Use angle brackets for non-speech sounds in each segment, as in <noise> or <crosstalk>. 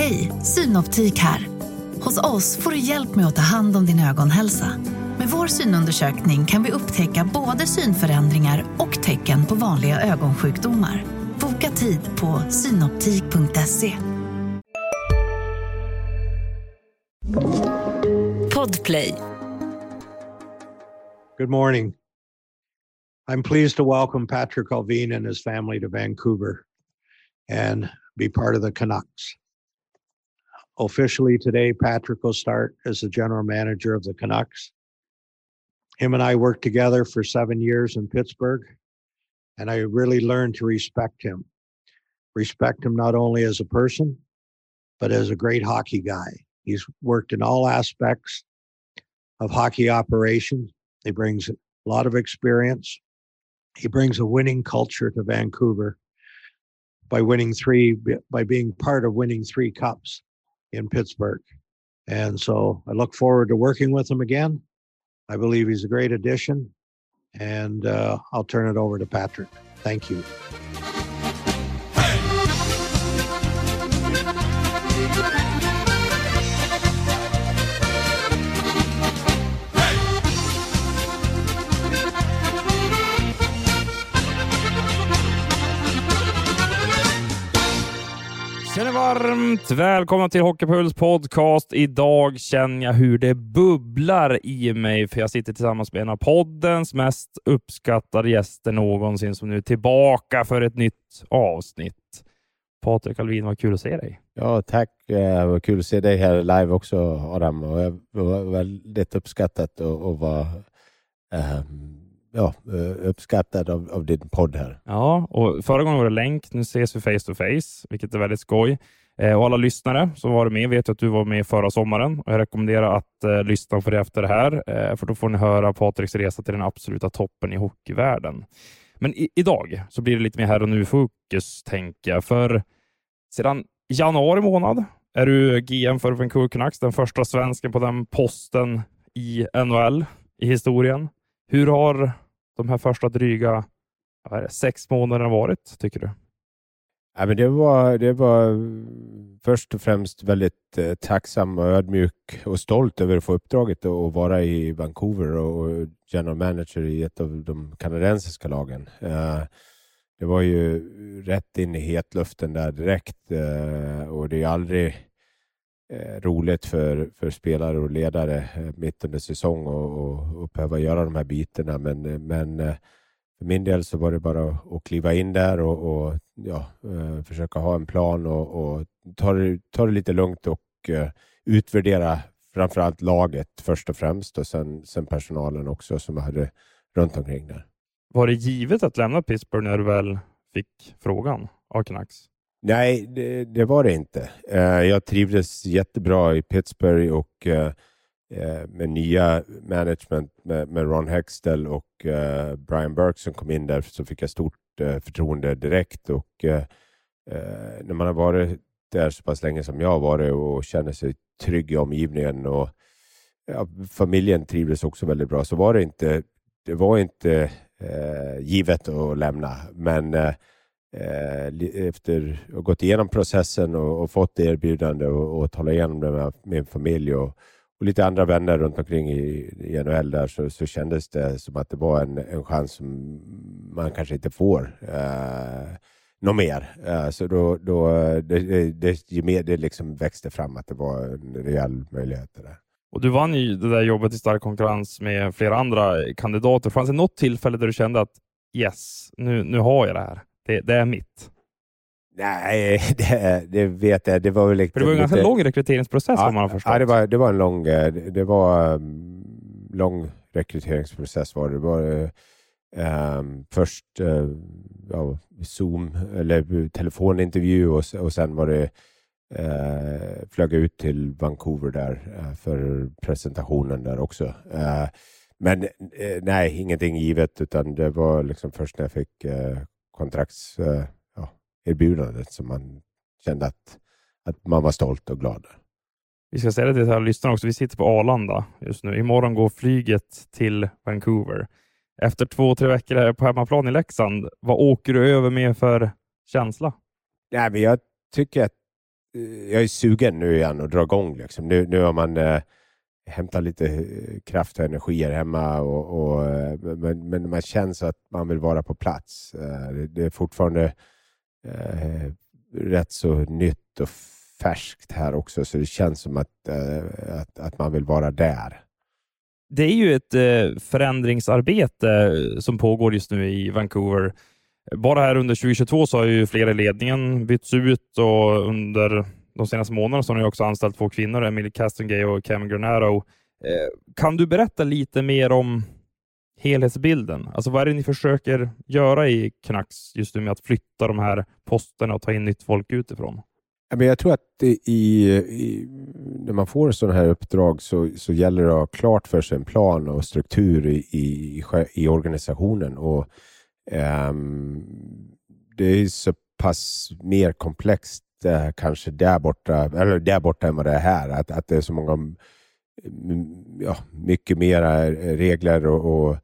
Hej, Synoptik här. Hos oss får du hjälp med att ta hand om din ögonhälsa. Med vår synundersökning kan vi upptäcka både synförändringar och tecken på vanliga ögonsjukdomar. Boka tid på synoptik.se. Podplay. Good morning. I'm pleased to welcome Patrick Alvin and his family to Vancouver and be part of the Canucks. Officially today, Patrick will start as the general manager of the Canucks. Him and I worked together for seven years in Pittsburgh, and I really learned to respect him. Respect him not only as a person, but as a great hockey guy. He's worked in all aspects of hockey operations. He brings a lot of experience. He brings a winning culture to Vancouver by winning three, by being part of winning three cups in Pittsburgh. And so I look forward to working with him again. I believe he's a great addition. And uh, I'll turn it over to Patrick. Thank you. Varmt välkomna till Hockeypuls podcast. Idag känner jag hur det bubblar i mig, för jag sitter tillsammans med en av poddens mest uppskattade gäster någonsin, som nu är tillbaka för ett nytt avsnitt. Patrik Alvin, vad kul att se dig. Ja, tack. Det var kul att se dig här live också, Adam. Och det var väldigt uppskattat att vara um, ja, uppskattad av, av din podd här. Ja, och förra gången var det länk. Nu ses vi face to face, vilket är väldigt skoj. Eh, och alla lyssnare som varit med vet att du var med förra sommaren och jag rekommenderar att eh, lyssna på det efter det här, eh, för då får ni höra Patriks resa till den absoluta toppen i hockeyvärlden. Men i, idag så blir det lite mer här och nu-fokus, tänker jag. För sedan januari månad är du GM för Vancouver Canucks, den första svensken på den posten i NHL i historien. Hur har de här första dryga det, sex månaderna varit, tycker du? Ja, men det, var, det var först och främst väldigt eh, tacksam och ödmjuk och stolt över att få uppdraget att vara i Vancouver och general manager i ett av de kanadensiska lagen. Eh, det var ju rätt in i hetluften där direkt eh, och det är aldrig eh, roligt för, för spelare och ledare eh, mitt under säsong och, och, och behöva göra de här bitarna. Men, eh, men för min del så var det bara att, kliva in där och, och ja, eh, försöka ha en plan och, och ta, det, ta det lite lugnt och uh, utvärdera framförallt laget först och främst och sen, sen personalen också som jag hade runt omkring där. Var det givet att lämna Pittsburgh när du väl fick frågan av Canucks? Nej, det, det, var det inte. Uh, jag trivdes jättebra i Pittsburgh och Eh, med nya management med, med Ron Hextell och eh, Brian Burke som kom in där så fick jag stort eh, förtroende direkt. Och när man har varit där så pass länge som jag har varit och känner sig trygg i omgivningen och ja, familjen trivdes också väldigt bra så var det inte, det var inte givet att lämna. Men Eh, efter att ha gått igenom processen och, och fått erbjudande och, och tala igenom det med min familj och, och lite andra vänner runt omkring i, i NHL där så, så kändes det som att det var en, en chans som man kanske inte får eh, något mer. Eh, så då, då det, det, det, det liksom växte fram att det var en rejäl möjlighet. Där. Och du vann ju det där jobbet i stark konkurrens med flera andra kandidater. Fanns det något tillfälle där du kände att yes, nu, nu har jag det här? Det, det är mitt. Nej, <laughs> det, det, vet jag. Det var väl lite, För det var en ganska lite... lång rekryteringsprocess ja, man har förstått. Ja, det var, det var en lång, eh, det var um, lång rekryteringsprocess. Var det. det var um, först uh, ja, Zoom eller telefonintervju och, och sen var det uh, flög ut till Vancouver där uh, för presentationen där också. Uh, men nej, ingenting givet utan det var liksom först när jag fick kontraktserbjudandet ja, som man kände att, att man var stolt och glad. Vi ska säga det till alla lyssnare också. Vi sitter på Arlanda just nu. Imorgon går flyget till Vancouver. Efter två, tre veckor på hemmaplan i Leksand, vad åker du över med för känsla? Nej, men jag tycker att jag är sugen nu igen att dra igång. Liksom. Nu, nu har man eh, hämtat lite eh, kraft och energier hemma, och, och eh, men, men, man känner att man vill vara på plats. Eh, det, är fortfarande eh, rätt så nytt och färskt här också, så det känns som att, eh, att, att man vill vara där. Det är ju ett eh, förändringsarbete eh, som pågår just nu i Vancouver. Bara här under 2022 så har ju flera i ledningen bytts ut och under de senaste månaderna så har ni också anställt två kvinnor, Emily Castengay och Cam Granaro. Eh, kan du berätta lite mer om helhetsbilden? Alltså vad är det ni försöker göra i Knacks just nu med att flytta de här posterna och ta in nytt folk utifrån? jag tror att i, i, när man får sådana här uppdrag så, så gäller det att ha klart för sig en plan och struktur i, i, i organisationen. Och, um, det är så pass mer komplext uh, kanske där borta, eller där borta än vad det är här. Att, att det är så många, ja, mycket mera regler och, och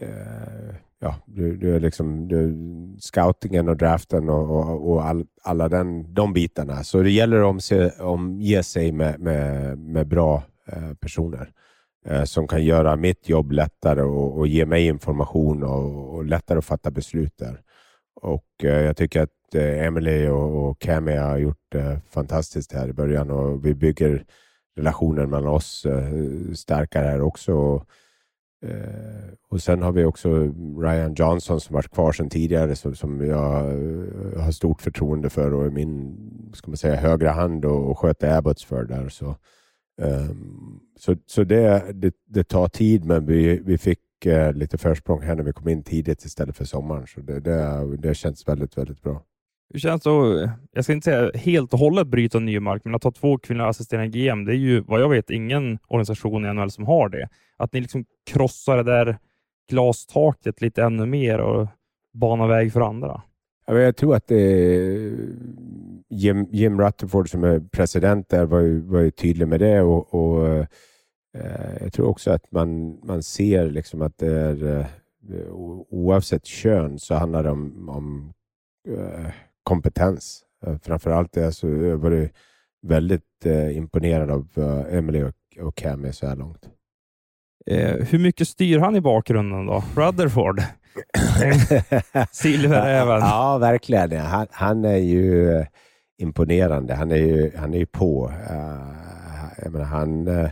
eh, ja, du, du är liksom du, scoutingen och draften och, och, och all, alla den, de bitarna. Så det gäller att omse, omge sig med, med, med bra eh, personer eh, som kan göra mitt jobb lättare och, och ge mig information och, och, lättare att fatta beslut där. Och eh, jag tycker att eh, Emily och, och Cami har gjort eh, fantastiskt här i början och vi bygger relationen mellan oss eh, starkare här också. Eh, och, Sen har vi också Ryan Johnson som varit kvar sedan tidigare som, som jag eh, har stort förtroende för och är min ska man säga, högra hand och, och sköter Abbots för där. Så, um, så, så det, det, det, tar tid, men vi, vi fick lite försprång här när vi kom in tidigt istället för sommaren. Så det, det, det känns väldigt, väldigt bra. Hur känns det jag ska inte säga helt och hållet bryta ny mark, men att ha två kvinnliga assisterande GM, det är ju vad jag vet ingen organisation i NHL som har det. Att ni liksom krossar det där glastaket lite ännu mer och banar väg för andra. Jag tror att det Jim, Jim Rutherford som är president där var ju, var ju tydlig med det och, och eh, jag tror också att man, man ser liksom att det är eh, oavsett kön så handlar det om, om kompetens. Eh, framförallt är så jag varit väldigt eh, imponerad av uh, Emily och, och Cammy så här långt. Eh, hur mycket styr han i bakgrunden då? Rutherford? Silveräven. Ja, verkligen. Han, han, är ju eh, imponerande. Han är ju, han är ju på. Uh, menar, han, uh,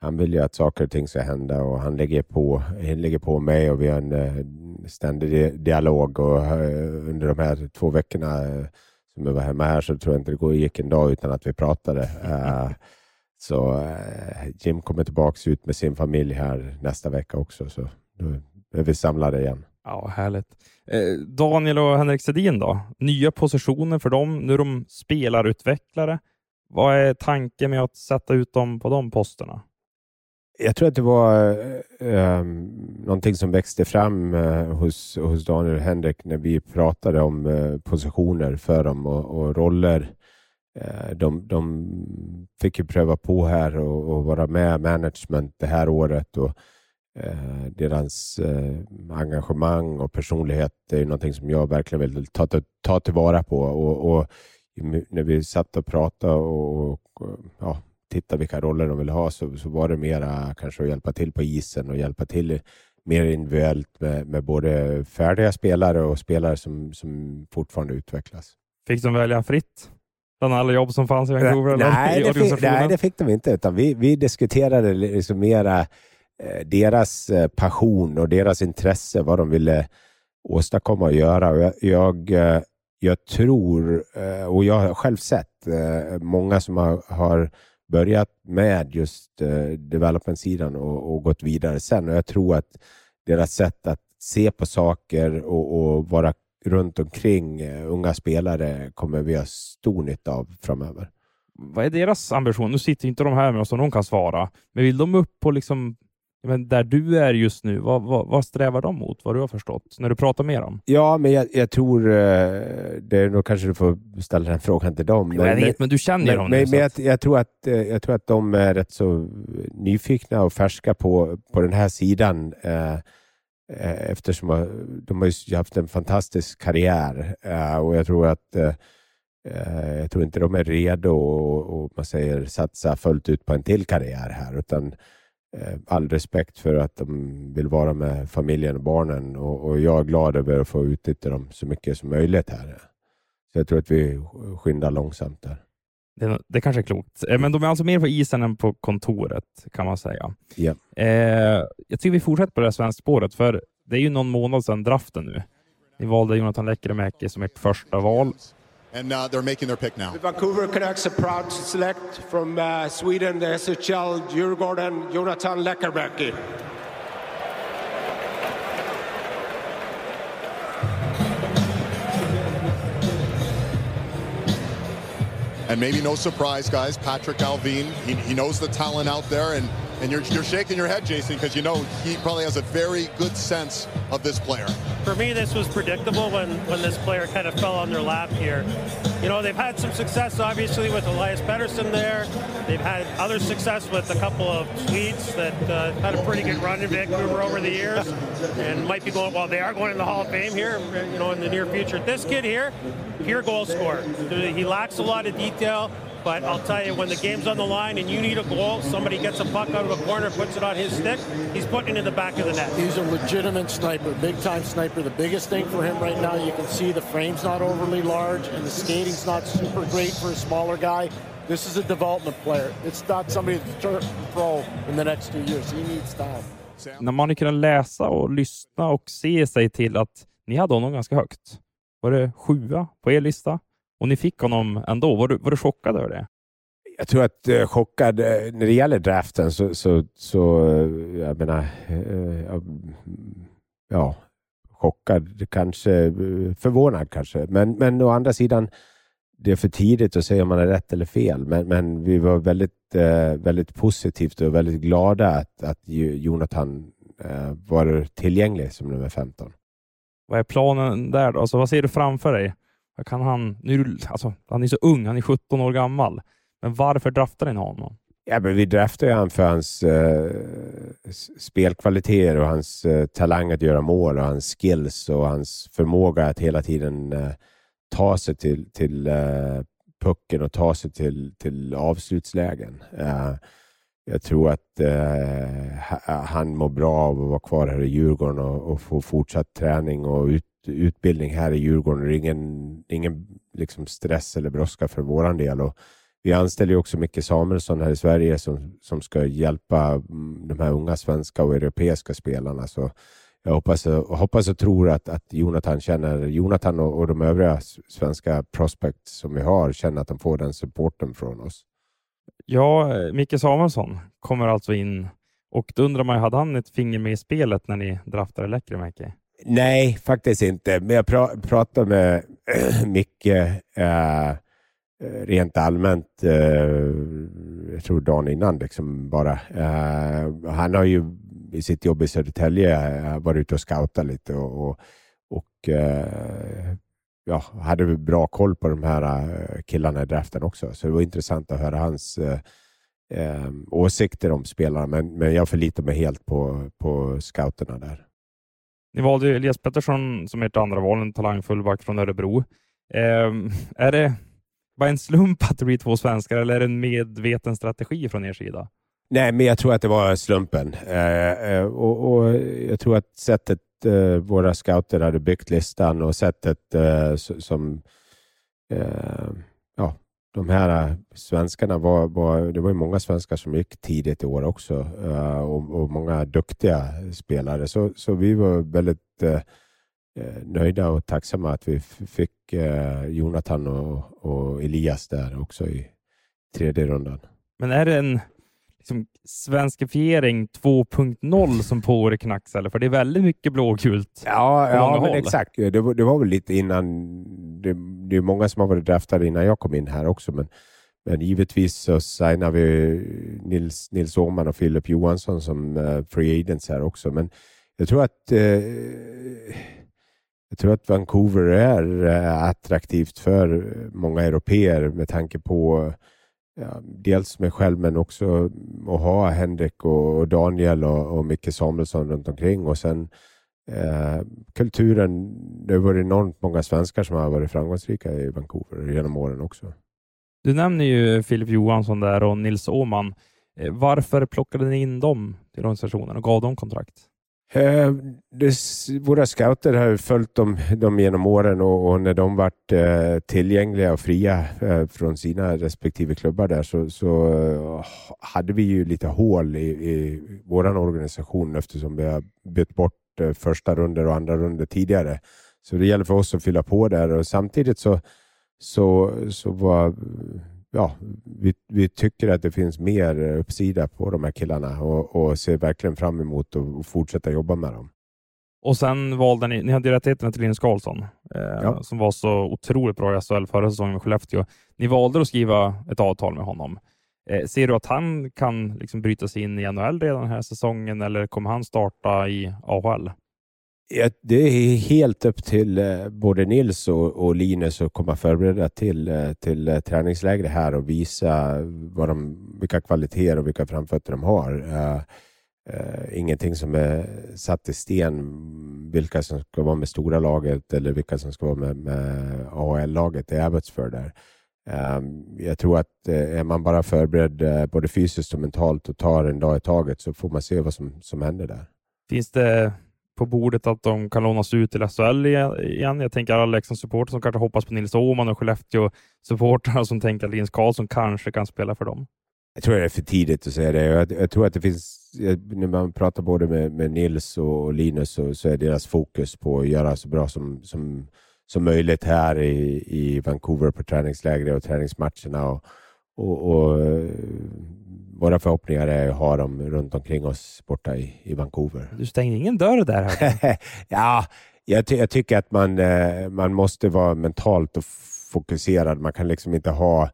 han vill ju att saker och ting ska hända och han lägger på, han lägger på mig och vi har en eh, ständig dialog och eh, under de här två veckorna eh, som jag var hemma här så tror jag inte det gick en dag utan att vi pratade. Så Jim kommer tillbaka ut med sin familj här nästa vecka också, så då är vi samlade igen. Ja, härligt. Daniel och Henrik Sedin då? Nya positioner för dem. Nu är de spelarutvecklare. Vad är tanken med att sätta ut dem på de posterna? Jag tror att det var eh, någonting som växte fram eh, hos, hos Daniel och Henrik när vi pratade om eh, positioner för dem och, och roller Eh, de, de fick ju pröva på här och, och vara med management det här året. Och, eh, deras eh, engagemang och personlighet är ju någonting som jag verkligen vill ta, ta, ta tillvara på. Och, och, när vi satt och pratade och, och ja, tittade vilka roller de ville ha så, så var det mera kanske att hjälpa till på isen och hjälpa till mer individuellt med, med både färdiga spelare och spelare som, som fortfarande utvecklas. Fick de välja fritt? bland alla jobb som fanns i Vancouver? Nej, det fick, nej det fick de inte. Utan vi, vi diskuterade liksom mera eh, deras eh, passion och deras intresse, vad de ville åstadkomma och göra. Jag, jag, eh, tror, och jag har själv sett många som har, har börjat med just eh, development-sidan och, och, gått vidare sen. Och Jag tror att deras sätt att se på saker och, och vara runt omkring eh, unga spelare kommer vi ha stor nytta av framöver. Vad är deras ambition? Nu sitter inte de här med oss och de kan svara, men vill de upp på liksom men där du är just nu, vad, vad, vad, strävar de mot? Vad du har förstått när du pratar med dem? Ja, men jag, jag tror, eh, det är nog kanske du får ställa den frågan till dem. Men, jag vet, men du känner men, dem men, nu. Men jag, jag, tror att, eh, jag tror att de är rätt så nyfikna och färska på, på den här sidan. Eh, Eh, eftersom de har haft en fantastisk karriär eh, och jag tror att eh, jag tror inte de är redo och, och man säger satsa fullt ut på en till karriär här, utan all respekt för att de vill vara med familjen och barnen och, och jag är glad över att få utnyttja dem så mycket som möjligt här. Så jag tror att vi skyndar långsamt där. Det, det kanske är klokt. Eh, Men de är alltså mer på isen än på kontoret, kan man säga. Ja. Eh, jag tycker vi fortsätter på det här svenska spåret, för det är ju någon månad sedan draften nu. Ni valde Jonathan Lekkerimäki som ert första val. And uh, they're making their pick now. The Vancouver Canucks are proud to select from uh, Sweden, the SHL, Djurgården, Jonathan Lekkerimäki. And maybe no surprise, guys, Patrick Alvin, he, he knows the talent out there. And, and you're, you're shaking your head, Jason, because you know he probably has a very good sense of this player. For me, this was predictable when, when this player kind of fell on their lap here. You know, they've had some success, obviously, with Elias Pettersson there. They've had other success with a couple of Swedes that uh, had a pretty good run in Vancouver over the years and might be going, well, they are going in the Hall of Fame here, you know, in the near future. This kid here, pure goal scorer. He lacks a lot of detail, but I'll tell you, when the game's on the line and you need a goal, somebody gets a puck out of a corner, puts it on his stick, he's putting it in the back of the net. He's a legitimate sniper, big time sniper. The biggest thing for him right now, you can see the frame's not overly large and the skating's not super great for a smaller guy. This is a development player. It's not somebody that's turn pro in the next two years. He needs time. När man kunnat läsa och lyssna och se sig till att ni hade honom ganska högt. Var det sjua på er lista? Och ni fick honom ändå. Var du, var du chockad över det? Jag tror att eh, chockad, eh, när det gäller draften så, så, så eh, jag menar, eh, ja, chockad kanske, eh, förvånad kanske. Men, men å andra sidan, det är för tidigt att säga om man är rätt eller fel. Men, men vi var väldigt, eh, väldigt positivt och väldigt glada att, att Jonathan eh, var tillgänglig som nummer 15. Vad är planen där då? Alltså, vad ser du framför dig? Vad kan han, nu, är alltså, han är så ung, han är 17 år gammal. Men varför draftar ni honom? Ja, men vi draftade ju för hans eh, spelkvaliteter och hans eh, talang att göra mål och hans skills och hans förmåga att hela tiden eh, ta sig till, till eh, pucken och ta sig till, till avslutslägen. Eh, jag tror att eh, han mår bra av att vara kvar här i Djurgården och, och få fortsatt träning och ut, utbildning här i Djurgården. Det är ingen, ingen liksom stress eller brådska för våran del. Och, vi anställer ju också Micke Samuelsson här i Sverige som, som ska hjälpa mm, de här unga svenska och europeiska spelarna. Så jag hoppas, och hoppas och tror att, att Jonathan känner, Jonathan och, och de övriga svenska prospects som vi har känner att de får den supporten från oss. Ja, Micke Samuelsson kommer alltså in och då undrar man, ju, hade han ett finger med i spelet när ni draftade Lekkerimäki? Nej, faktiskt inte. Men jag pra, pratade med <clears throat> Micke äh, rent allmänt, äh, jag tror dagen innan liksom bara. Äh, han har ju i sitt jobb i Södertälje varit ute och scoutat lite och, och, och ja, hade väl bra koll på de här killarna i draften också. Så det var intressant att höra hans åsikter om spelarna. Men, men jag förlitar mig helt på, på scouterna där. Ni valde Elias Pettersson som ert andra val, en talangfull back från Örebro. Eh, är det bara en slump att det blir två svenskar eller är det en medveten strategi från er sida? Nej, men jag tror att det var slumpen. Eh, eh och, och Jag tror att sättet eh, våra scouter hade byggt listan och sättet eh, som eh, de här eh, svenskarna var, var, det var ju många svenskar som gick tidigt i år också eh, och, och många duktiga spelare. Så, så vi var väldigt eh, nöjda och tacksamma att vi fick eh, Jonathan och, och Elias där också i tredje rundan. Men är det en liksom, svenskifiering 2.0 <laughs> som pågår i Knacks? Eller? För det är väldigt mycket blågult. Ja, ja men exakt. Det var, det var väl lite innan. Det, det är många som har varit draftade innan jag kom in här också, men, men givetvis så signar vi Nils, Nils Åhman och Filip Johansson som uh, free agents här också. Men jag tror att uh, jag tror att Vancouver är uh, attraktivt för många europeer med tanke på ja, dels mig själv men också att ha Henrik och och Daniel och, och Micke Samuelsson runt omkring och sen eh, kulturen, det har varit enormt många svenskar som har varit framgångsrika i Vancouver genom åren också. Du nämner ju Filip Johansson där och Nils Åman. Eh, varför plockade ni in dem till organisationen och gav dem kontrakt? Eh, det, våra scouter har följt dem, dem genom åren och, och när de varit eh, tillgängliga och fria eh, från sina respektive klubbar där så, så eh, hade vi ju lite hål i, i vår organisation eftersom vi har bytt bort första runder och andra runder tidigare. Så det gäller för oss att fylla på där och samtidigt så, så, så var ja, vi, vi, tycker att det finns mer uppsida på de här killarna och, och ser verkligen fram emot att fortsätta jobba med dem. Och sen valde ni, ni hade rättigheterna till Linus Karlsson, eh, ja. som var så otroligt bra i SHL förra säsongen med Skellefteå. Ni valde att skriva ett avtal med honom. Eh, ser du att han kan liksom bryta sig in i NHL redan den här säsongen eller kommer han starta i AHL? det är helt upp till eh, både Nils och, Linus att komma förberedda till, eh, till eh, träningsläger här och visa vad de, vilka kvaliteter och vilka framfötter de har. Uh, uh, ingenting som är satt i sten, vilka som ska vara med stora laget eller vilka som ska vara med, med AHL-laget i Abbotsford. Där. Uh, jag tror att är man bara förberedd både fysiskt och mentalt och tar en dag i taget så får man se vad som, som händer där. Finns det på bordet att de kan lånas ut till SHL igen. Jag tänker alla Leksandssupportrar som kanske hoppas på Nils Åhman och Skellefteå-supportrar som tänker att Linus Karlsson kanske kan spela för dem. Jag tror det är för tidigt att säga det. Jag, jag tror att det finns, när man pratar både med, med Nils och Linus så, så, är deras fokus på att göra så bra som, som, som möjligt här i, i Vancouver på träningsläger och träningsmatcherna. Och, och, och våra förhoppningar är att ha dem runt omkring oss borta i, i Vancouver. Du stängde ingen dörr där? <laughs> ja, jag, ty jag, tycker att man, eh, man måste vara mentalt och fokuserad. Man kan liksom inte ha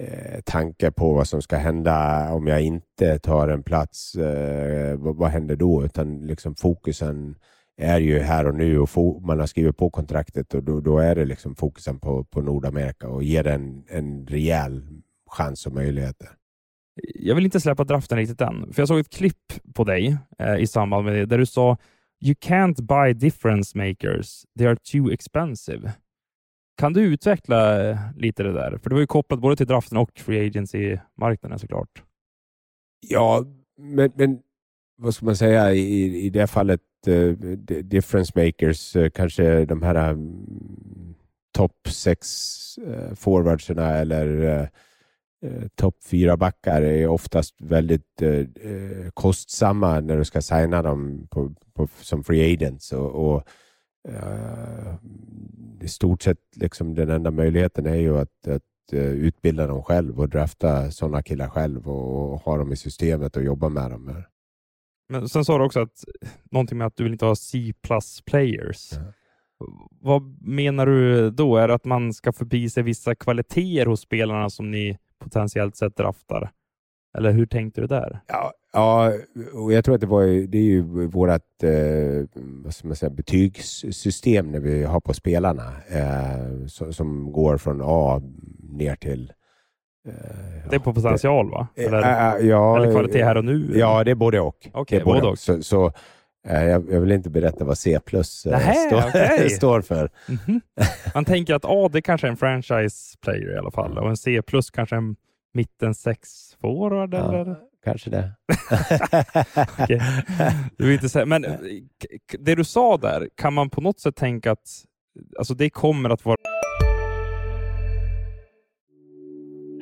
eh, tankar på vad som ska hända om jag inte tar en plats. Eh, vad, vad, händer då? Utan liksom fokusen är ju här och nu och man har skrivit på kontraktet och då, då är det liksom fokusen på, på Nordamerika och ger en, en rejäl chans och möjligheter jag vill inte släppa draften riktigt än, för jag såg ett klipp på dig eh, i samband med det där du sa You can't buy difference makers. They are too expensive. Kan du utveckla eh, lite det där? För det var ju kopplat både till draften och free agency-marknaden såklart. Ja, men, men vad ska man säga i, i det fallet, uh, difference makers, uh, kanske de här um, topp sex uh, forwardserna eller uh, topp fyra backar är oftast väldigt uh, kostsamma när du ska signa dem på, på, som free agents. Och, och I stort sett liksom den enda möjligheten är ju att, att uh, utbilda dem själv och drafta sådana killar själv och, och, ha dem i systemet och jobba med dem. Men sen sa du också att någonting med att du vill inte ha C plus players. Ja. Vad menar du då? Är det att man ska förbi sig vissa kvaliteter hos spelarna som ni potentiellt sett draftar? Eller hur tänkte du där? Ja, ja och jag tror att det, var, det är ju vårt eh, vad ska man säga, betygssystem när vi har på spelarna eh, som, som, går från A ner till det är på potential va? Eh, eller, äh, ja, eller kvalitet här och nu? Ja, det är både och. Okay, både och. och. Så, så jag, jag, vill inte berätta vad C plus står, okay. <laughs> står för. Mm -hmm. Man tänker att A det kanske är en franchise player i alla fall och en C plus kanske en mitten sex forward ja, eller? Kanske det. okay. du vill inte säga, men <laughs> det du sa där, kan man på något sätt tänka att alltså det kommer att vara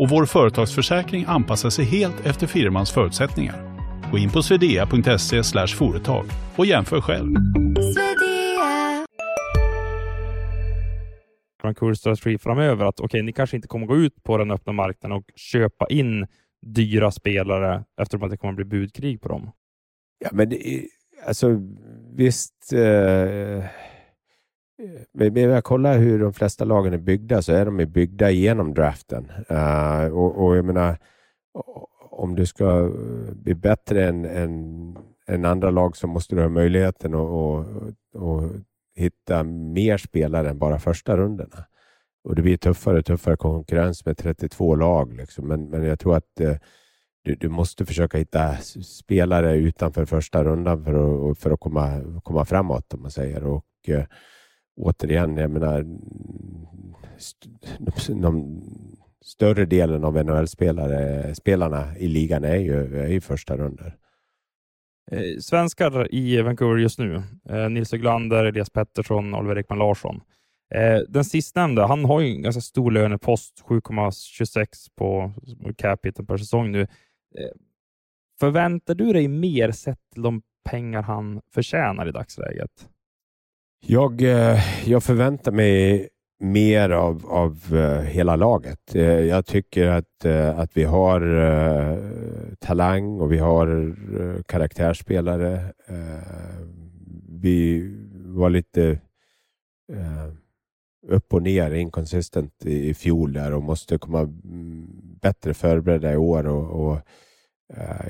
och vår företagsförsäkring anpassar sig helt efter firmans förutsättningar. Gå in på swedea.se företag och jämför själv. Vancouver strategi framöver att okej, okay, ni kanske inte kommer gå ut på den öppna marknaden och köpa in dyra spelare eftersom att det kommer att bli budkrig på dem? Ja, men det, alltså visst. Eh, men jag kollar hur de flesta lagen är byggda så är de byggda genom draften. Uh, och, och, jag menar, om du ska eh, bli bättre än, än, än andra lag så måste du ha möjligheten att och, och hitta mer spelare än bara första rundorna. Och det blir tuffare och tuffare konkurrens med 32 lag. Liksom. Men, men jag tror att uh, du, du, måste försöka hitta spelare utanför första rundan för att, för att komma, komma framåt, om man säger. Och uh, återigen, jag menar, st de större delen av NHL-spelarna i ligan är ju, är ju första runder. Eh, svenskar i Vancouver just nu. Eh, Nils Höglander, Elias Pettersson, Oliver Ekman Larsson. Eh, den sistnämnda, han har ju en ganska stor lönepost, 7,26 på capita per säsong nu. Eh, förväntar du dig mer sett till de pengar han förtjänar i dagsläget? Jag, eh, jag förväntar mig mer av, av eh, hela laget. Eh, jag tycker att, att vi har talang och vi har karaktärsspelare. vi var lite upp och ner, inconsistent i, fjol där och måste komma mm, bättre förberedda i år. Och, och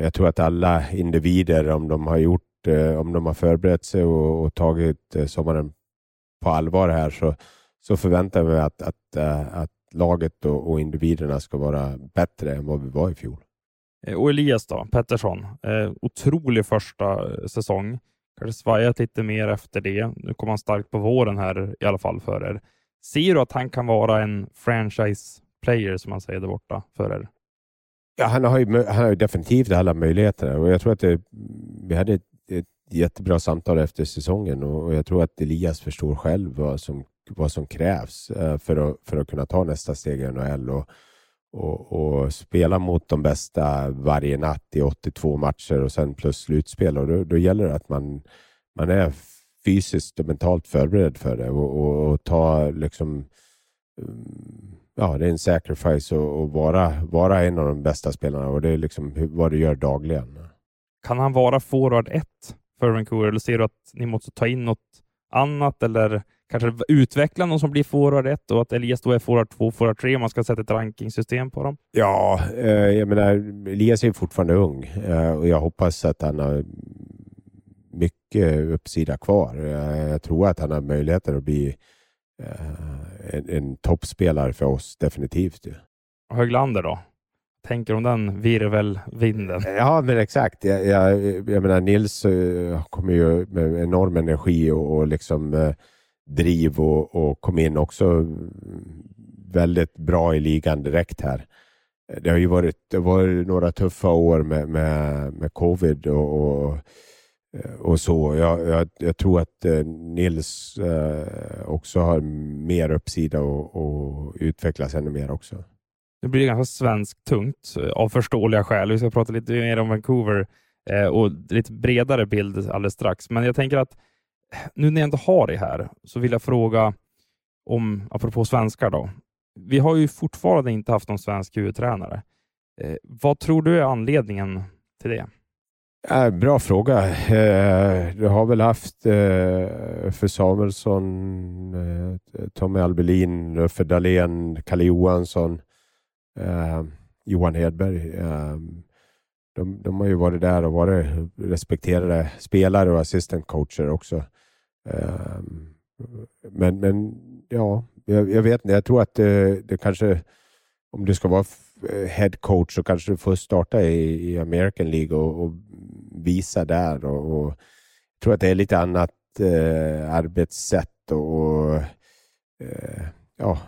jag tror att alla individer, om de har gjort om de har förberett sig och, och tagit sommaren på allvar här så så förväntar jag mig att, att, eh, att laget och, och, individerna ska vara bättre än vad vi var i fjol. Eh, och Elias då, Pettersson, eh, otrolig första eh, säsong. Kanske svajat lite mer efter det. Nu kom han starkt på våren här i alla fall för er. Ser du att han kan vara en franchise player som man säger där borta för er? Ja, han har ju, han har ju definitivt alla möjligheter och jag tror att det, vi hade ett, ett jättebra samtal efter säsongen och jag tror att Elias förstår själv vad som vad som krävs eh, för att, för att kunna ta nästa steg i NHL och, och, och, spela mot de bästa varje natt i 82 matcher och sen plus slutspel. Och då, då gäller det att man, man är fysiskt och mentalt förberedd för det och, och, och ta liksom mm, Ja, det är en sacrifice att vara, vara en av de bästa spelarna och det är liksom vad du gör dagligen. Kan han vara forward 1 för Vancouver eller ser du att ni måste ta in något annat eller kanske utveckla någon som blir forward 1 och att Elias då är forward 2, forward 3 om man ska sätta ett rankingsystem på dem? Ja, eh, jag menar, Elias är fortfarande ung eh, och jag hoppas att han har mycket uppsida kvar. Eh, jag tror att han har möjligheter att bli eh, en, en toppspelare för oss, definitivt. Höglander då? Tänker om den virvelvinden? Ja, men exakt. Jag, jag, jag menar, Nils uh, kommer ju med enorm energi och, och liksom uh, driv och, och kom in också mm, väldigt bra i ligan direkt här. Det har ju varit, det var några tuffa år med, med, med covid och, och, eh, och så. Jag, jag, jag, tror att Nils också har mer uppsida och, och utvecklas ännu mer också. Nu blir det ganska svenskt tungt eh, av förståeliga skäl. Vi ska prata lite mer om Vancouver eh, och lite bredare bild alldeles strax. Men jag tänker att eh, nu när jag ändå har det här så vill jag fråga om, apropå svenskar då. Vi har ju fortfarande inte haft någon svensk huvudtränare. Eh, vad tror du är anledningen till det? Äh, bra fråga. Eh, du har väl haft eh, för Samuelsson, eh, Tommy Albelin, Uffe Dahlén, Kalle Johansson, eh, Johan Hedberg. Eh, de, de, har ju varit där och varit respekterade spelare och assistant coacher också. Eh, men, men ja, jag, jag, vet inte. Jag tror att det, det kanske, om du ska vara eh, head coach så kanske du får starta i, i American League och, och visa där. Och, och, jag tror att det är lite annat eh, arbetssätt och, och eh, ja,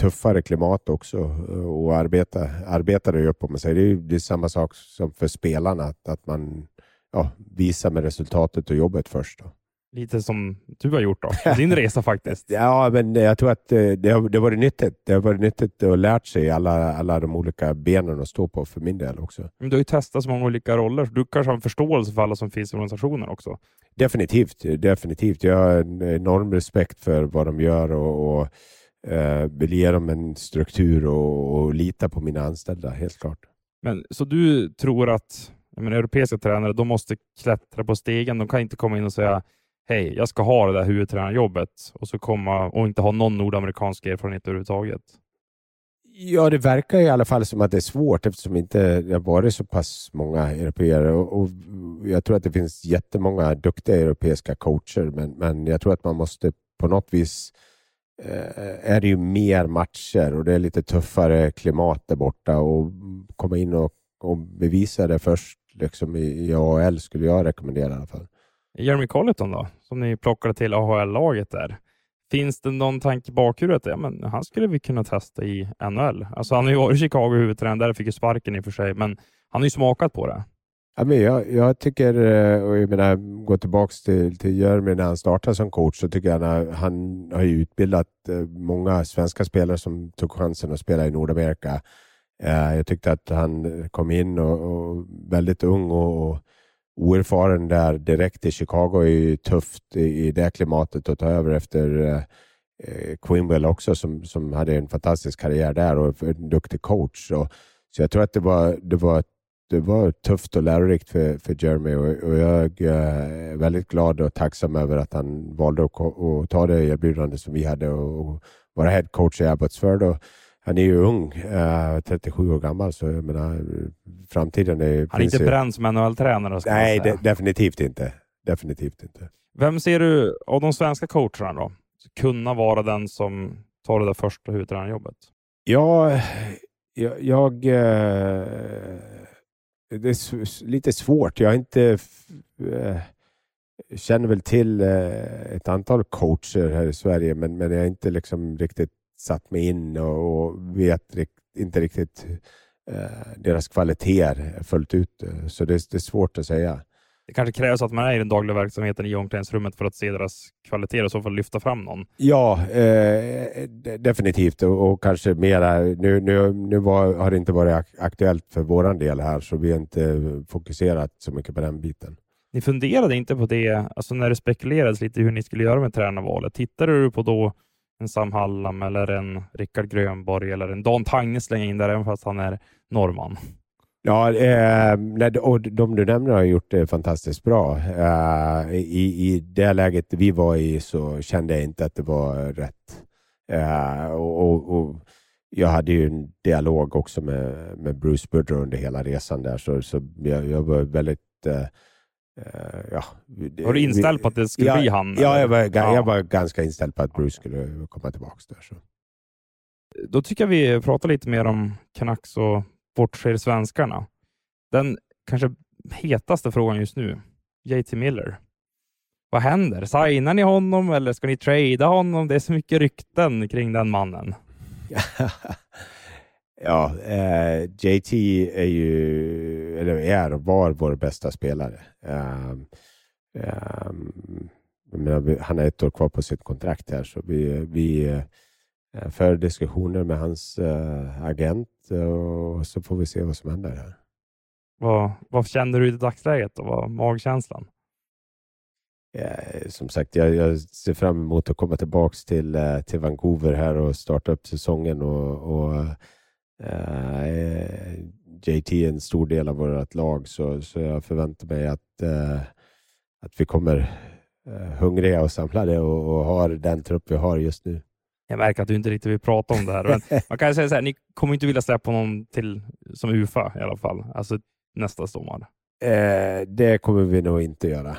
tuffare klimat också och arbeta, arbeta dig upp. Om man säger. Det, är, det är samma sak som för spelarna, att, att man ja, visar med resultatet och jobbet först. Då. Lite som du har gjort då, <laughs> din resa faktiskt. Ja, men jag tror att eh, det har, det har varit nyttigt. Det har varit nyttigt att lärt sig alla, alla de olika benen att stå på för min del också. Men du har ju testat så många olika roller, du kanske har en förståelse för alla som finns i organisationen också? Definitivt. definitivt. Jag har en enorm respekt för vad de gör och, och eh, vill ge dem en struktur och, och lita på mina anställda, helt klart. Men Så du tror att men, europeiska tränare de måste klättra på stegen? De kan inte komma in och säga hej, jag ska ha det där huvudtränarjobbet och så komma och inte ha någon nordamerikansk erfarenhet överhuvudtaget? Ja, det verkar i alla fall som att det är svårt eftersom inte det har varit så pass många europeer. Och, och jag tror att det finns jättemånga duktiga europeiska coacher, men, men jag tror att man måste på något vis Eh, är det ju mer matcher och det är lite tuffare klimat där borta och komma in och, och bevisa det först liksom i, i AHL skulle jag rekommendera i alla fall. Jeremy Colleton då, som ni plockade till AHL-laget där. Finns det någon tanke i bakhuvudet? Ja, men han skulle vi kunna testa i NHL. Alltså, han har ju varit Chicago huvudtränare, fick ju sparken i och för sig, men han har ju smakat på det. Ja, men jag, jag tycker, eh, och jag menar, gå tillbaka till, till Jeremy när han startade som coach, så tycker jag att han har utbildat eh, många svenska spelare som tog chansen att spela i Nordamerika. Eh, jag tyckte att han kom in och, och väldigt ung och, och oerfaren där direkt i Chicago är ju tufft i, i det klimatet att ta över efter eh, Quinwell också som, som hade en fantastisk karriär där och en duktig coach. Och, så jag tror att det var, det var, det var tufft och lärorikt för, för Jeremy och, och jag är väldigt glad och tacksam över att han valde att, att ta det erbjudande som vi hade och, och vara head coach i Abbotsford han är ju ung, äh, 37 år gammal, så jag menar, framtiden är... Han är inte bränd som NHL-tränare? Nej, de, definitivt inte. Definitivt inte. Vem ser du av de svenska coacherna då, kunna vara den som tar det där första huvudtränarjobbet? Ja, jag... jag äh, det är lite svårt. Jag har inte... Äh, känner väl till eh, ett antal coacher här i Sverige, men, men jag har inte liksom riktigt satt mig in och, och vet rikt, inte riktigt eh, deras kvaliteter fullt ut. Så det, det, är svårt att säga. Det kanske krävs att man är i den dagliga verksamheten i omklädningsrummet för att se deras kvaliteter och så fall lyfta fram någon. Ja, eh, definitivt och, och, kanske mera. Nu, nu, nu var, har det inte varit aktuellt för vår del här så vi har inte fokuserat så mycket på den biten. Ni funderade inte på det, alltså när det spekulerades lite hur ni skulle göra med tränarvalet. Tittade du på då en Sam Hallam eller en Rickard Grönborg eller en Dan Tange slänga in där, även fast han är norrman. Ja, eh, och de du nämner har gjort det fantastiskt bra. Eh, i, I det läget vi var i så kände jag inte att det var rätt. Eh, och, och, och, jag hade ju en dialog också med, med Bruce Budder under hela resan där, så, så jag, jag var väldigt eh, Uh, ja, var du inställd på att det skulle ja, bli han? Ja, jag var, ja. jag var ganska inställd på att Bruce skulle komma tillbaka. Där, så. Då tycker jag vi pratar lite mer om Canucks och bortser svenskarna. Den kanske hetaste frågan just nu, JT Miller. Vad händer? Signar ni honom eller ska ni trada honom? Det är så mycket rykten kring den mannen. <laughs> Ja, eh, JT är ju, eller är och var vår bästa spelare. Um, um, menar, han har ett år kvar på sitt kontrakt här, så vi, vi för diskussioner med hans uh, agent och så får vi se vad som händer här. Vad, vad känner du i dagsläget? Vad var magkänslan? Eh, som sagt, jag, jag, ser fram emot att komma tillbaka till, eh, till Vancouver här och starta upp säsongen och, och Uh, JT är en stor del av vårt lag, så, så jag förväntar mig att, uh, att vi kommer uh, hungriga och samlade och, och har den trupp vi har just nu. Jag märker att du inte riktigt vill prata om det här. Men <laughs> man kan säga så här, ni kommer inte vilja släppa någon till som UFA i alla fall, alltså nästa sommar. Eh, det kommer vi nog inte göra.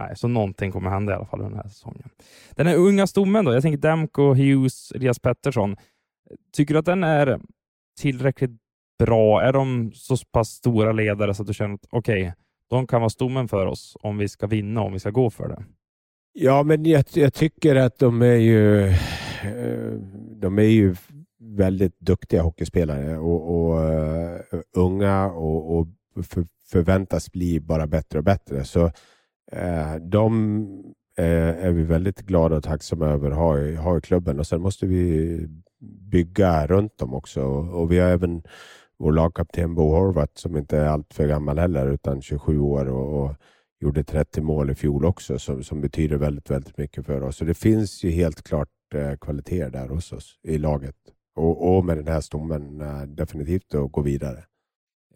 Nej, så någonting kommer hända i alla fall den här säsongen. Den här unga stommen då, jag tänker Demko, Hughes, Elias Pettersson. Tycker du att den är tillräckligt bra? Är de så pass stora ledare så att du känner att okej, okay, de kan vara stommen för oss om vi ska vinna, om vi ska gå för det? Ja, men jag, jag tycker att de är ju Eh, de är ju väldigt duktiga hockeyspelare och, och uh, unga och, och för, förväntas bli bara bättre och bättre. Så uh, de uh, är vi väldigt glada och tacksamma över att ha i, ha i klubben och sen måste vi bygga runt dem också. Och vi har även vår lagkapten Bo Horvath som inte är allt för gammal heller utan 27 år och, och gjorde 30 mål i fjol också som, som betyder väldigt, väldigt mycket för oss. Så det finns ju helt klart eh, kvaliteter där hos oss i laget och, och med den här stommen eh, definitivt att gå vidare.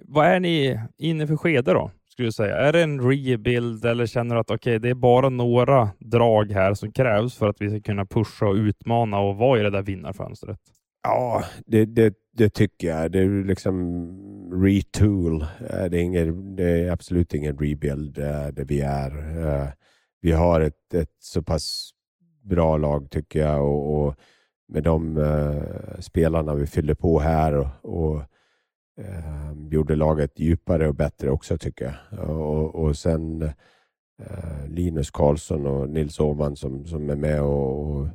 Vad är ni inne för skede då? skulle du säga? Är det en rebuild eller känner du att okay, det är bara några drag här som krävs för att vi ska kunna pusha och utmana och vara i det där vinnarfönstret? Ja, det, det, det tycker jag. Det är liksom retool. Det är, ingen, det är absolut ingen rebuild det vi är. Vi har ett, ett så pass bra lag tycker jag och, och med de eh, spelarna vi fyllde på här och, och eh, gjorde laget djupare och bättre också tycker jag. Och, och sen eh, Linus Karlsson och Nils Åhman som, som är med och, och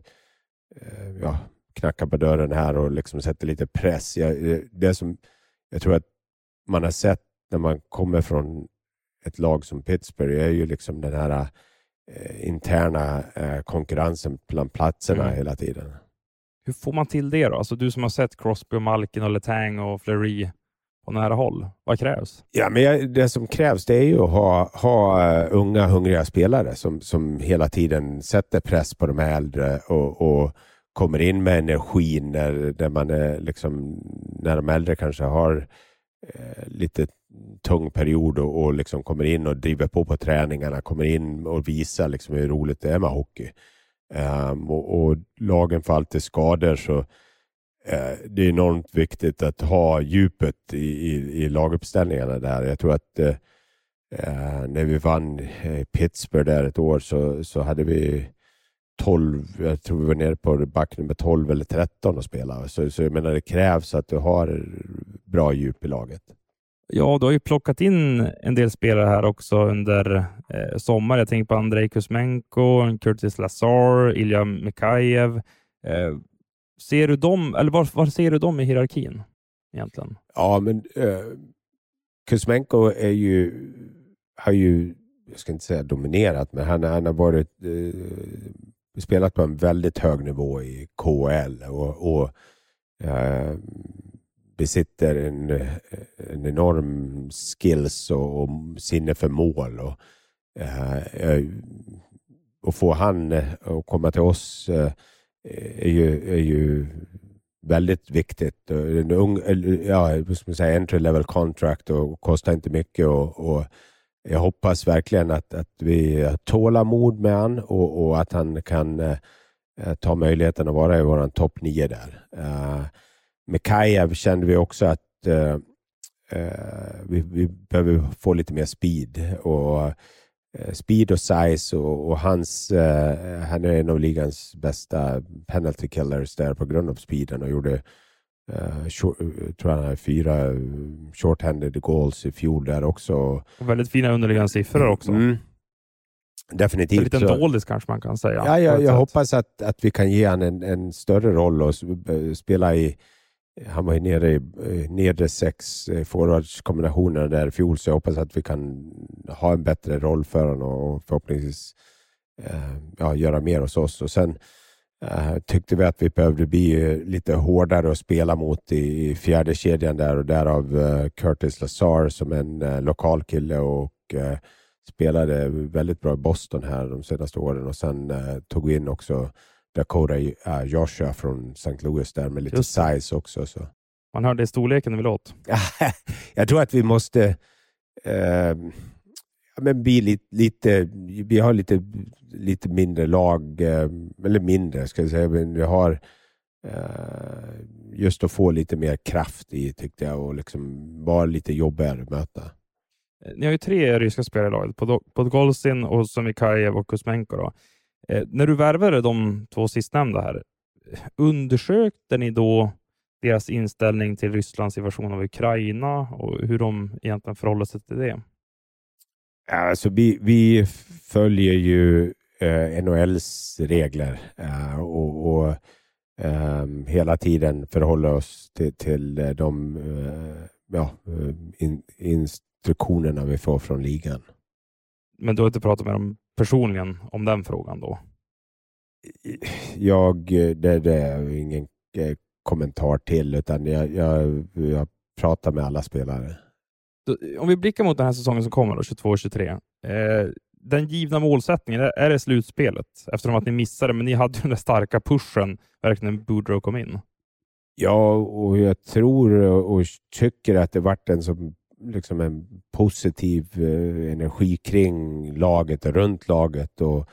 eh, ja, knackar på dörren här och liksom sätter lite press. Jag, eh, det som jag tror att man har sett när man kommer från ett lag som Pittsburgh är ju liksom den här interna eh, konkurrensen bland platserna mm. hela tiden. Hur får man till det då? Alltså du som har sett Crosby, och Malkin, och Letang och Fleury på nära håll. Vad krävs? Ja, men det som krävs det är ju att ha, ha uh, unga hungriga spelare som, som hela tiden sätter press på de äldre och, och kommer in med energin när, när, man är liksom, när de äldre kanske har eh, lite tung period och, och liksom kommer in och driver på på träningarna, kommer in och visar liksom hur roligt det är med hockey. Um, och, och, lagen får alltid skador så uh, det är enormt viktigt att ha djupet i, i, i laguppställningarna där. Jag tror att uh, när vi vann Pittsburgh där ett år så, så hade vi 12, jag tror vi var nere på back nummer 12 eller 13 att spela. Så, så jag menar det krävs att du har bra djup i laget. Ja, du har ju plockat in en del spelare här också under eh, sommaren. Jag tänker på Andrei Kuzmenko, Curtis Lazar, Ilja Mikhajev. Eh, ser du dem, eller var, var, ser du dem i hierarkin egentligen? Ja, men eh, Kuzmenko är ju, har ju, jag ska inte säga dominerat, men han, han har varit eh, spelat på en väldigt hög nivå i KL och, och eh, besitter en, en enorm skills och, och sinne för mål. Och, eh, eh och få han eh, att komma till oss eh, är, ju, är ju väldigt viktigt. En ung, eh, ja, ska man säga, entry level contract och kostar inte mycket. och, och jag hoppas verkligen att, att vi tålar mod med han och, och att han kan eh, ta möjligheten att vara i vår topp nio där. Eh, med Kajev kände vi också att uh, uh, vi, vi, behöver få lite mer speed. Och, speed och size och, och hans, han är en av ligans bästa penalty killers där på grund av speeden och gjorde Uh, short, tror han hade fyra short-handed goals i fjol där också. Och väldigt fina underliggande siffror också. Mm. Definitivt. En liten så. doldis kanske man kan säga. Ja, jag, jag hoppas att, att vi kan ge honom en, en större roll och spela i han var ju nere i eh, nedre sex eh, forwardskombinationer där i fjol, så jag hoppas att vi kan ha en bättre roll för honom och förhoppningsvis eh, ja, göra mer hos oss. Och sen eh, tyckte vi att vi behövde bli eh, lite hårdare att spela mot i, i fjärde kedjan där och därav eh, Curtis Lazar som en eh, lokal kille och spelade väldigt bra i Boston här de senaste åren och sen tog vi in också Dakota Joshua från St. Louis där med lite size också. Så. Man hörde storleken när vi låt. <laughs> Jag tror att vi måste men bli lite, lite, vi har lite, lite mindre lag, eh, eller mindre ska jag säga, men vi har eh, just att få lite mer kraft i tyckte jag och liksom vara lite jobbigare att möta. Ni har ju tre ryska spelare i laget, Podgolzin, och Somikajev och Kuzmenko. Då. Eh, när du värvade de två sistnämnda här, undersökte ni då deras inställning till Rysslands invasion av Ukraina och hur de egentligen förhåller sig till det? Alltså, vi, vi följer ju eh, NHLs regler eh, och, och eh, hela tiden förhåller oss till, till de eh, ja, eh, in, instruktionerna vi får från ligan. Men du har inte pratat med dem personligen om den frågan då? Jag, det, det är ingen kommentar till, utan jag, jag, jag pratar med alla spelare om vi blickar mot den här säsongen som kommer, 22-23. Eh, den givna målsättningen, är det slutspelet? Eftersom att ni missade, men ni hade den där starka pushen verkligen när Boudreau kom in. Ja, och jag tror och tycker att det vart en så liksom en positiv eh, energi kring laget och runt laget. Och,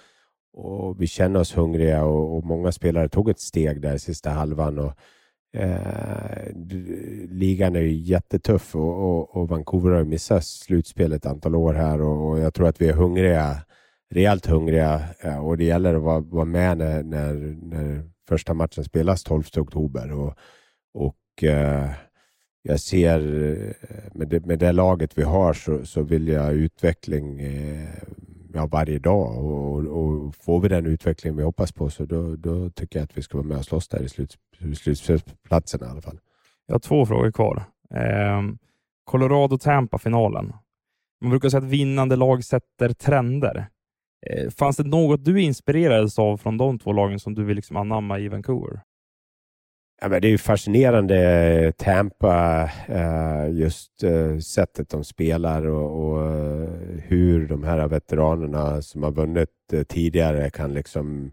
och vi känner oss hungriga och, och, många spelare tog ett steg där sista halvan. Och, eh, ligan är ju jättetuff och, och, och, Vancouver har missat slutspel ett antal år här och, och jag tror att vi är hungriga, rejält hungriga eh, och det gäller att vara, vara med när, när, när första matchen spelas 12 oktober. Och, och eh, jag ser eh, med det, med det laget vi har så, så vill jag utveckling eh, ja, varje dag och, och, får vi den utveckling vi hoppas på så då, då tycker jag att vi ska vara med och slåss där i slut, slutspelsplatsen i alla fall. Jag har två frågor kvar. Eh, Colorado-Tampa-finalen. Man brukar säga att vinnande lag sätter trender. Eh, fanns det något du inspirerades av från de två lagen som du vill liksom anamma i Vancouver? Ja, men det är Fascinerande Tampa, eh, just eh, sättet de spelar och, och eh, hur de här veteranerna som har vunnit tidigare kan liksom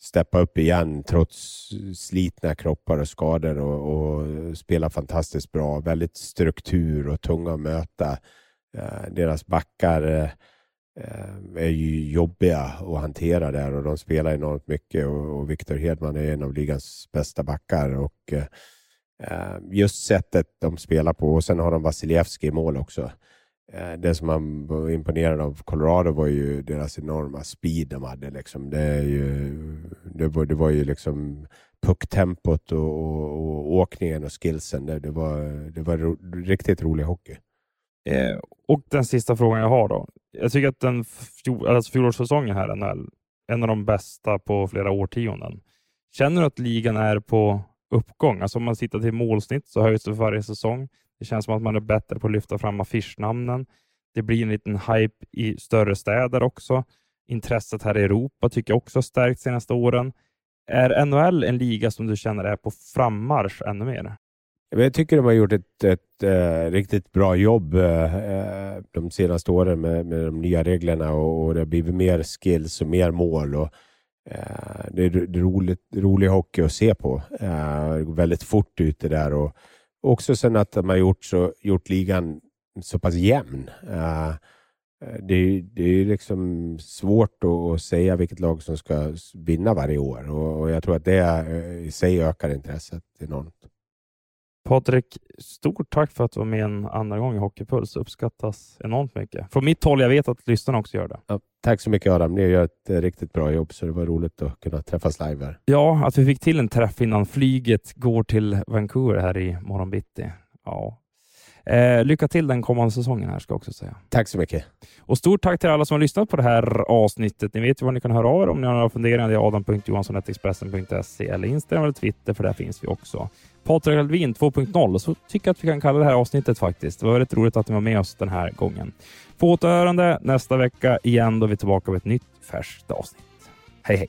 steppa upp igen trots slitna kroppar och skador och, och spela fantastiskt bra. Väldigt struktur och tunga att möta. Deras backar Eh, är ju jobbiga att hantera där och de spelar enormt mycket och, och Victor Hedman är en av ligans bästa backar. Och, eh, just sättet de spelar på och sen har de Vasilevski i mål också. Eh, det som man var imponerad av Colorado var ju deras enorma speed de hade. Liksom. Det, är ju, det, var, det var ju liksom pucktempot och, och, och åkningen och skillsen. Det, det, var, det var ro, riktigt rolig hockey. Eh, och den sista frågan jag har då. Jag tycker att den alltså fjolårssäsongen här är en av de bästa på flera årtionden. Känner du att ligan är på uppgång? Alltså om man tittar till målsnitt så höjs det för varje säsong. Det känns som att man är bättre på att lyfta fram affischnamnen. Det blir en liten hype i större städer också. Intresset här i Europa tycker jag också har stärkt senaste åren. Är NHL en liga som du känner är på frammarsch ännu mer? Jag tycker de har gjort ett, ett äh, riktigt bra jobb äh, de senaste åren med, med de nya reglerna och, och, det har blivit mer skills och mer mål. Och, äh, det är, roligt, rolig hockey att se på. det går väldigt fort ute där och också sen att de har gjort, så, gjort ligan så pass jämn. det, det är liksom svårt att säga vilket lag som ska vinna varje år och, och jag tror att det i sig ökar intresset enormt. Patrik, stort tack för att du var med en andra gång i Hockeypuls. uppskattas enormt mycket. Från mitt håll, jag vet att lyssnarna också gör det. Ja, tack så mycket Adam. Ni gör ett eh, riktigt bra jobb, så det var roligt att kunna träffas live här. Ja, att vi fick till en träff innan flyget går till Vancouver här i morgon bitti. Ja. Eh, lycka till den kommande säsongen här ska jag också säga. Tack så mycket. Och stort tack till alla som har lyssnat på det här avsnittet. Ni vet ju var ni kan höra av er om ni har några funderingar. Det är adam.johansson.expressen.se eller Instagram eller Twitter, för där finns vi också. Patrik Alvin 2.0 så tycker jag att vi kan kalla det här avsnittet faktiskt. Det var väldigt roligt att ni var med oss den här gången. På återhörande nästa vecka igen då vi är tillbaka med ett nytt färskt avsnitt. Hej hej!